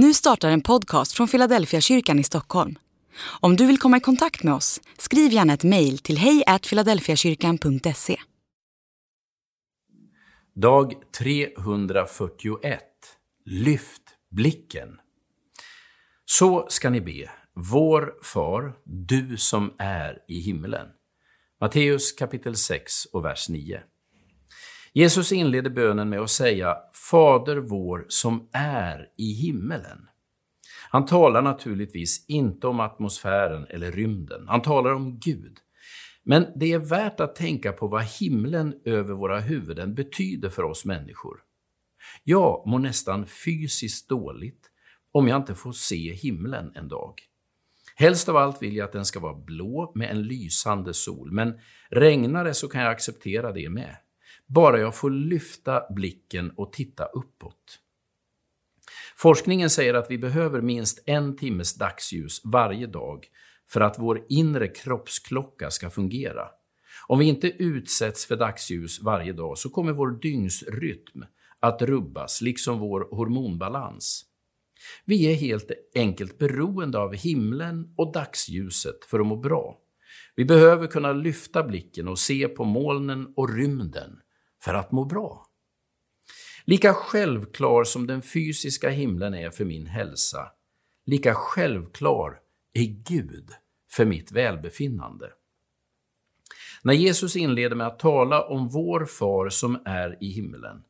Nu startar en podcast från Philadelphia kyrkan i Stockholm. Om du vill komma i kontakt med oss, skriv gärna ett mejl till hejfiladelfiakyrkan.se. Dag 341. Lyft blicken. Så ska ni be. Vår far, du som är i himmelen. Matteus kapitel 6 och vers 9. Jesus inleder bönen med att säga Fader vår som är i himmelen. Han talar naturligtvis inte om atmosfären eller rymden. Han talar om Gud. Men det är värt att tänka på vad himlen över våra huvuden betyder för oss människor. Jag mår nästan fysiskt dåligt om jag inte får se himlen en dag. Helst av allt vill jag att den ska vara blå med en lysande sol, men regnar det så kan jag acceptera det med. Bara jag får lyfta blicken och titta uppåt. Forskningen säger att vi behöver minst en timmes dagsljus varje dag för att vår inre kroppsklocka ska fungera. Om vi inte utsätts för dagsljus varje dag så kommer vår dygnsrytm att rubbas, liksom vår hormonbalans. Vi är helt enkelt beroende av himlen och dagsljuset för att må bra. Vi behöver kunna lyfta blicken och se på molnen och rymden för att må bra. Lika självklar som den fysiska himlen är för min hälsa, lika självklar är Gud för mitt välbefinnande. När Jesus inleder med att tala om vår far som är i himlen,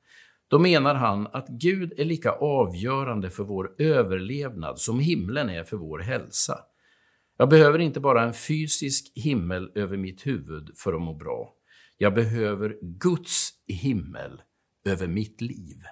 då menar han att Gud är lika avgörande för vår överlevnad som himlen är för vår hälsa. Jag behöver inte bara en fysisk himmel över mitt huvud för att må bra. Jag behöver Guds himmel över mitt liv.